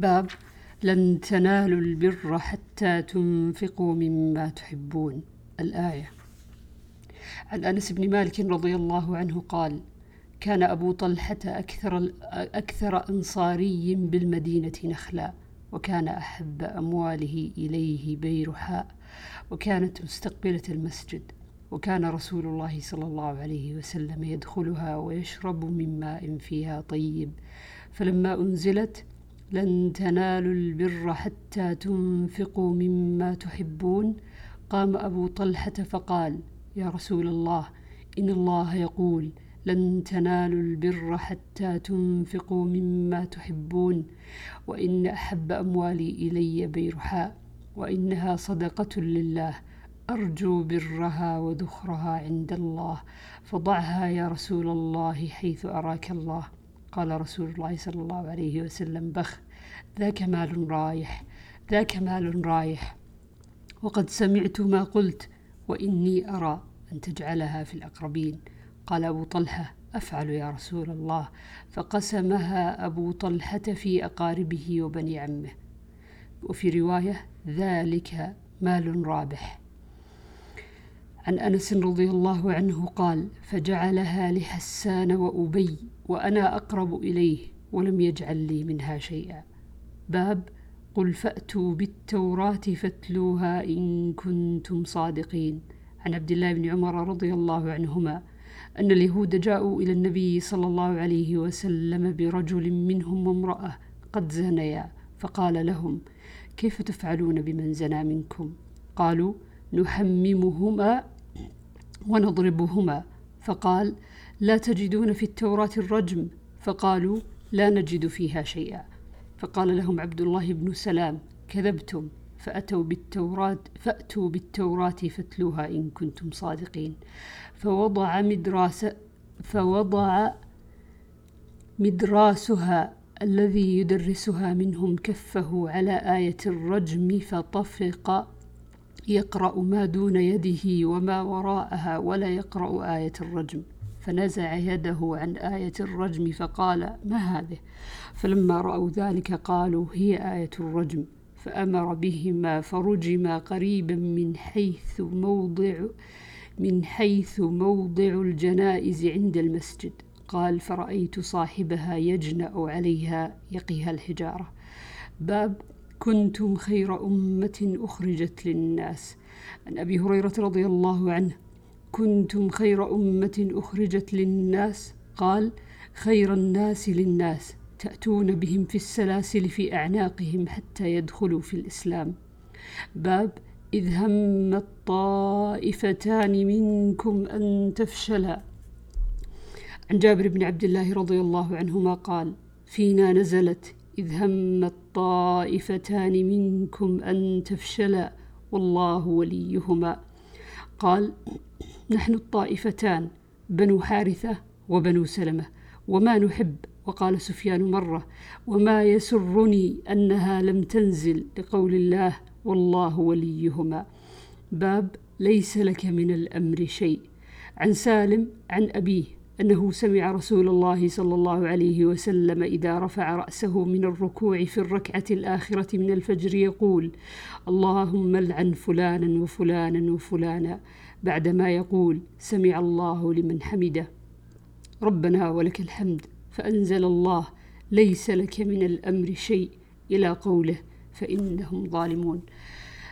باب لن تنالوا البر حتى تنفقوا مما تحبون. الآية. عن أنس بن مالك رضي الله عنه قال كان أبو طلحة أكثر, أكثر أنصاري بالمدينة نخلا وكان أحب أمواله إليه بيرحاء وكانت مستقبلة المسجد وكان رسول الله صلى الله عليه وسلم يدخلها ويشرب من ماء فيها طيب فلما أنزلت لن تنالوا البر حتى تنفقوا مما تحبون. قام أبو طلحة فقال يا رسول الله إن الله يقول لن تنالوا البر حتى تنفقوا مما تحبون وإن أحب أموالي إلي بيرحاء وإنها صدقة لله أرجو برها وذخرها عند الله. فضعها يا رسول الله حيث أراك الله. قال رسول الله صلى الله عليه وسلم بخ ذاك مال رايح ذاك مال رايح. وقد سمعت ما قلت وإني أرى أن تجعلها في الأقربين. قال أبو طلحة أفعل يا رسول الله. فقسمها أبو طلحة في أقاربه وبني عمه. وفي رواية ذلك مال رابح. عن أنس رضي الله عنه قال فجعلها لحسان وأبي وأنا أقرب إليه ولم يجعل لي منها شيئا. باب قل فأتوا بالتوراة فاتلوها إن كنتم صادقين. عن عبد الله بن عمر رضي الله عنهما أن اليهود جاءوا إلى النبي صلى الله عليه وسلم برجل منهم وامرأة قد زنيا فقال لهم كيف تفعلون بمن زنى منكم؟ قالوا نحممهما ونضربهما. فقال لا تجدون في التوراة الرجم. فقالوا لا نجد فيها شيئا. فقال لهم عبد الله بن سلام كذبتم فأتوا بالتوراة فأتوا بالتوراة فاتلوها إن كنتم صادقين. فوضع مدراس فوضع مدراسها الذي يدرسها منهم كفه على آية الرجم فطفق يقرأ ما دون يده وما وراءها ولا يقرأ آية الرجم. فنزع يده عن آية الرجم فقال ما هذه؟ فلما رأوا ذلك قالوا هي آية الرجم. فأمر بهما فرجما قريبا من حيث موضع من حيث موضع الجنائز عند المسجد. قال فرأيت صاحبها يجنأ عليها يقيها الحجارة. باب كنتم خير أمة أخرجت للناس. عن أبي هريرة رضي الله عنه كنتم خير أمة أخرجت للناس. قال خير الناس للناس تأتون بهم في السلاسل في أعناقهم حتى يدخلوا في الإسلام. باب إذ هم الطائفتان منكم أن تفشلا. عن جابر بن عبد الله رضي الله عنهما قال فينا نزلت إذ هم الطائفتان منكم أن تفشلا والله وليهما. قال نحن الطائفتان بنو حارثة وبنو سلمة وما نحب. وقال سفيان مرة وما يسرني أنها لم تنزل لقول الله والله وليهما. باب ليس لك من الأمر شيء. عن سالم عن أبيه أنه سمع رسول الله صلى الله عليه وسلم إذا رفع رأسه من الركوع في الركعة الآخرة من الفجر يقول اللهم لعن فلانا وفلانا وفلانا. بعدما يقول سمع الله لمن حمده. ربنا ولك الحمد فأنزل الله ليس لك من الأمر شيء. إلى قوله فإنهم ظالمون.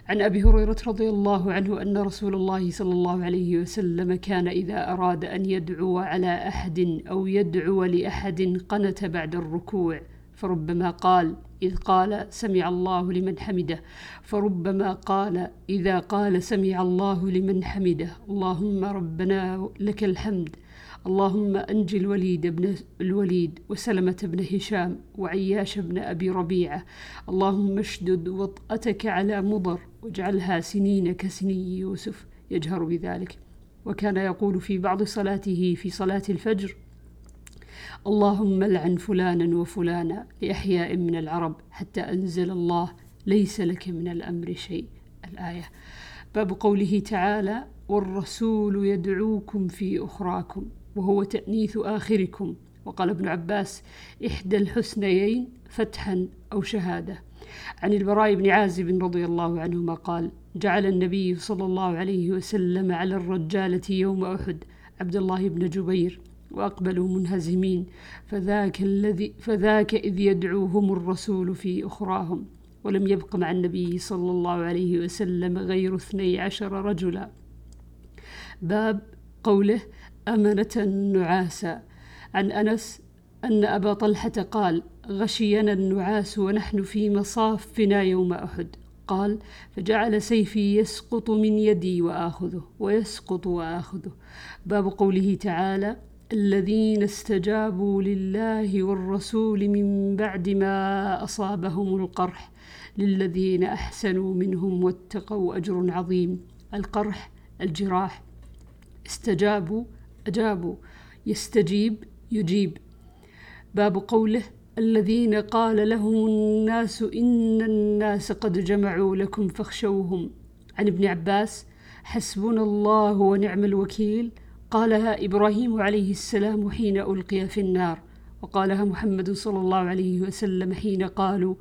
عن أبي هريرة رضي الله عنه أن رسول الله صلى الله عليه وسلم كان إذا أراد أن يدعو على أحد أو يدعو لأحد قنت بعد الركوع فربما قال إذ قال سمع الله لمن حمده فربما قال إذا قال سمع الله لمن حمده اللهم ربنا لك الحمد. اللهم أنجي الوليد بن الوليد وسلمة بن هشام وعياش بن أبي ربيعة. اللهم اشدد وطأتك على مضر واجعلها سنين كسني يوسف يجهر بذلك. وكان يقول في بعض صلاته في صلاة الفجر اللهم لعن فلانا وفلانا لأحياء من العرب حتى أنزل الله ليس لك من الأمر شيء. الآية. باب قوله تعالى والرسول يدعوكم في أخراكم. وهو تأنيث آخركم. وقال ابن عباس إحدى الحسنيين فتحا أو شهادة. عن البراء بن عازب رضي الله عنهما قال جعل النبي صلى الله عليه وسلم على الرجالة يوم أحد عبد الله بن جبير وأقبلوا منهزمين فذاك الذي فذاك إذ يدعوهم الرسول في أخراهم ولم يبق مع النبي صلى الله عليه وسلم غير اثني عشر رجلا. باب قوله أمنة نعاسا عن أنس أن أبا طلحة قال غشينا النعاس ونحن في مصافنا يوم أحد. قال فجعل سيفي يسقط من يدي وآخذه ويسقط وآخذه. باب قوله تعالى الذين استجابوا لله والرسول من بعد ما أصابهم القرح للذين أحسنوا منهم واتقوا أجر عظيم. القرح الجراح استجابوا أجابوا يستجيب يجيب. باب قوله الذين قال لهم الناس إن الناس قد جمعوا لكم فاخشوهم. عن ابن عباس حسبنا الله ونعم الوكيل. قالها إبراهيم عليه السلام حين ألقي في النار. وقالها محمد صلى الله عليه وسلم حين قالوا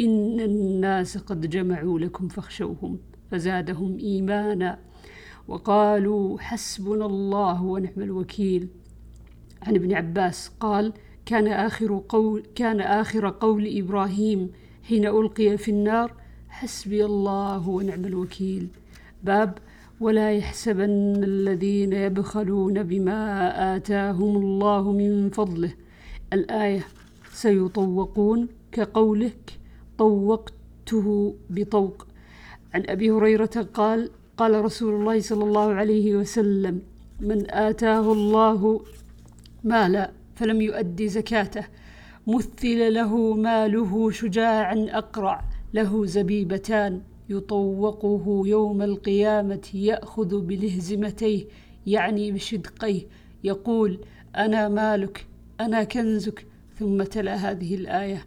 إن الناس قد جمعوا لكم فاخشوهم. فزادهم إيمانا. وقالوا حسبنا الله ونعم الوكيل. عن ابن عباس قال كان آخر قول كان آخر قول إبراهيم حين ألقي في النار حسبي الله ونعم الوكيل. باب ولا يحسبن الذين يبخلون بما آتاهم الله من فضله. الآية سيطوقون كقولك طوقته بطوق. عن أبي هريرة قال قال رسول الله صلى الله عليه وسلم من آتاه الله مالا فلم يؤدي زكاته مثل له ماله شجاعا أقرع له زبيبتان يطوقه يوم القيامة يأخذ بلهزمتيه يعني بشدقيه يقول أنا مالك أنا كنزك. ثم تلا هذه الآية.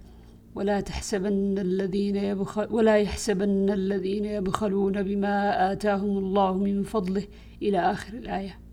ولا تحسبن الذين يبخل ولا يحسبن الذين يبخلون بما آتاهم الله من فضله إلى آخر الآية.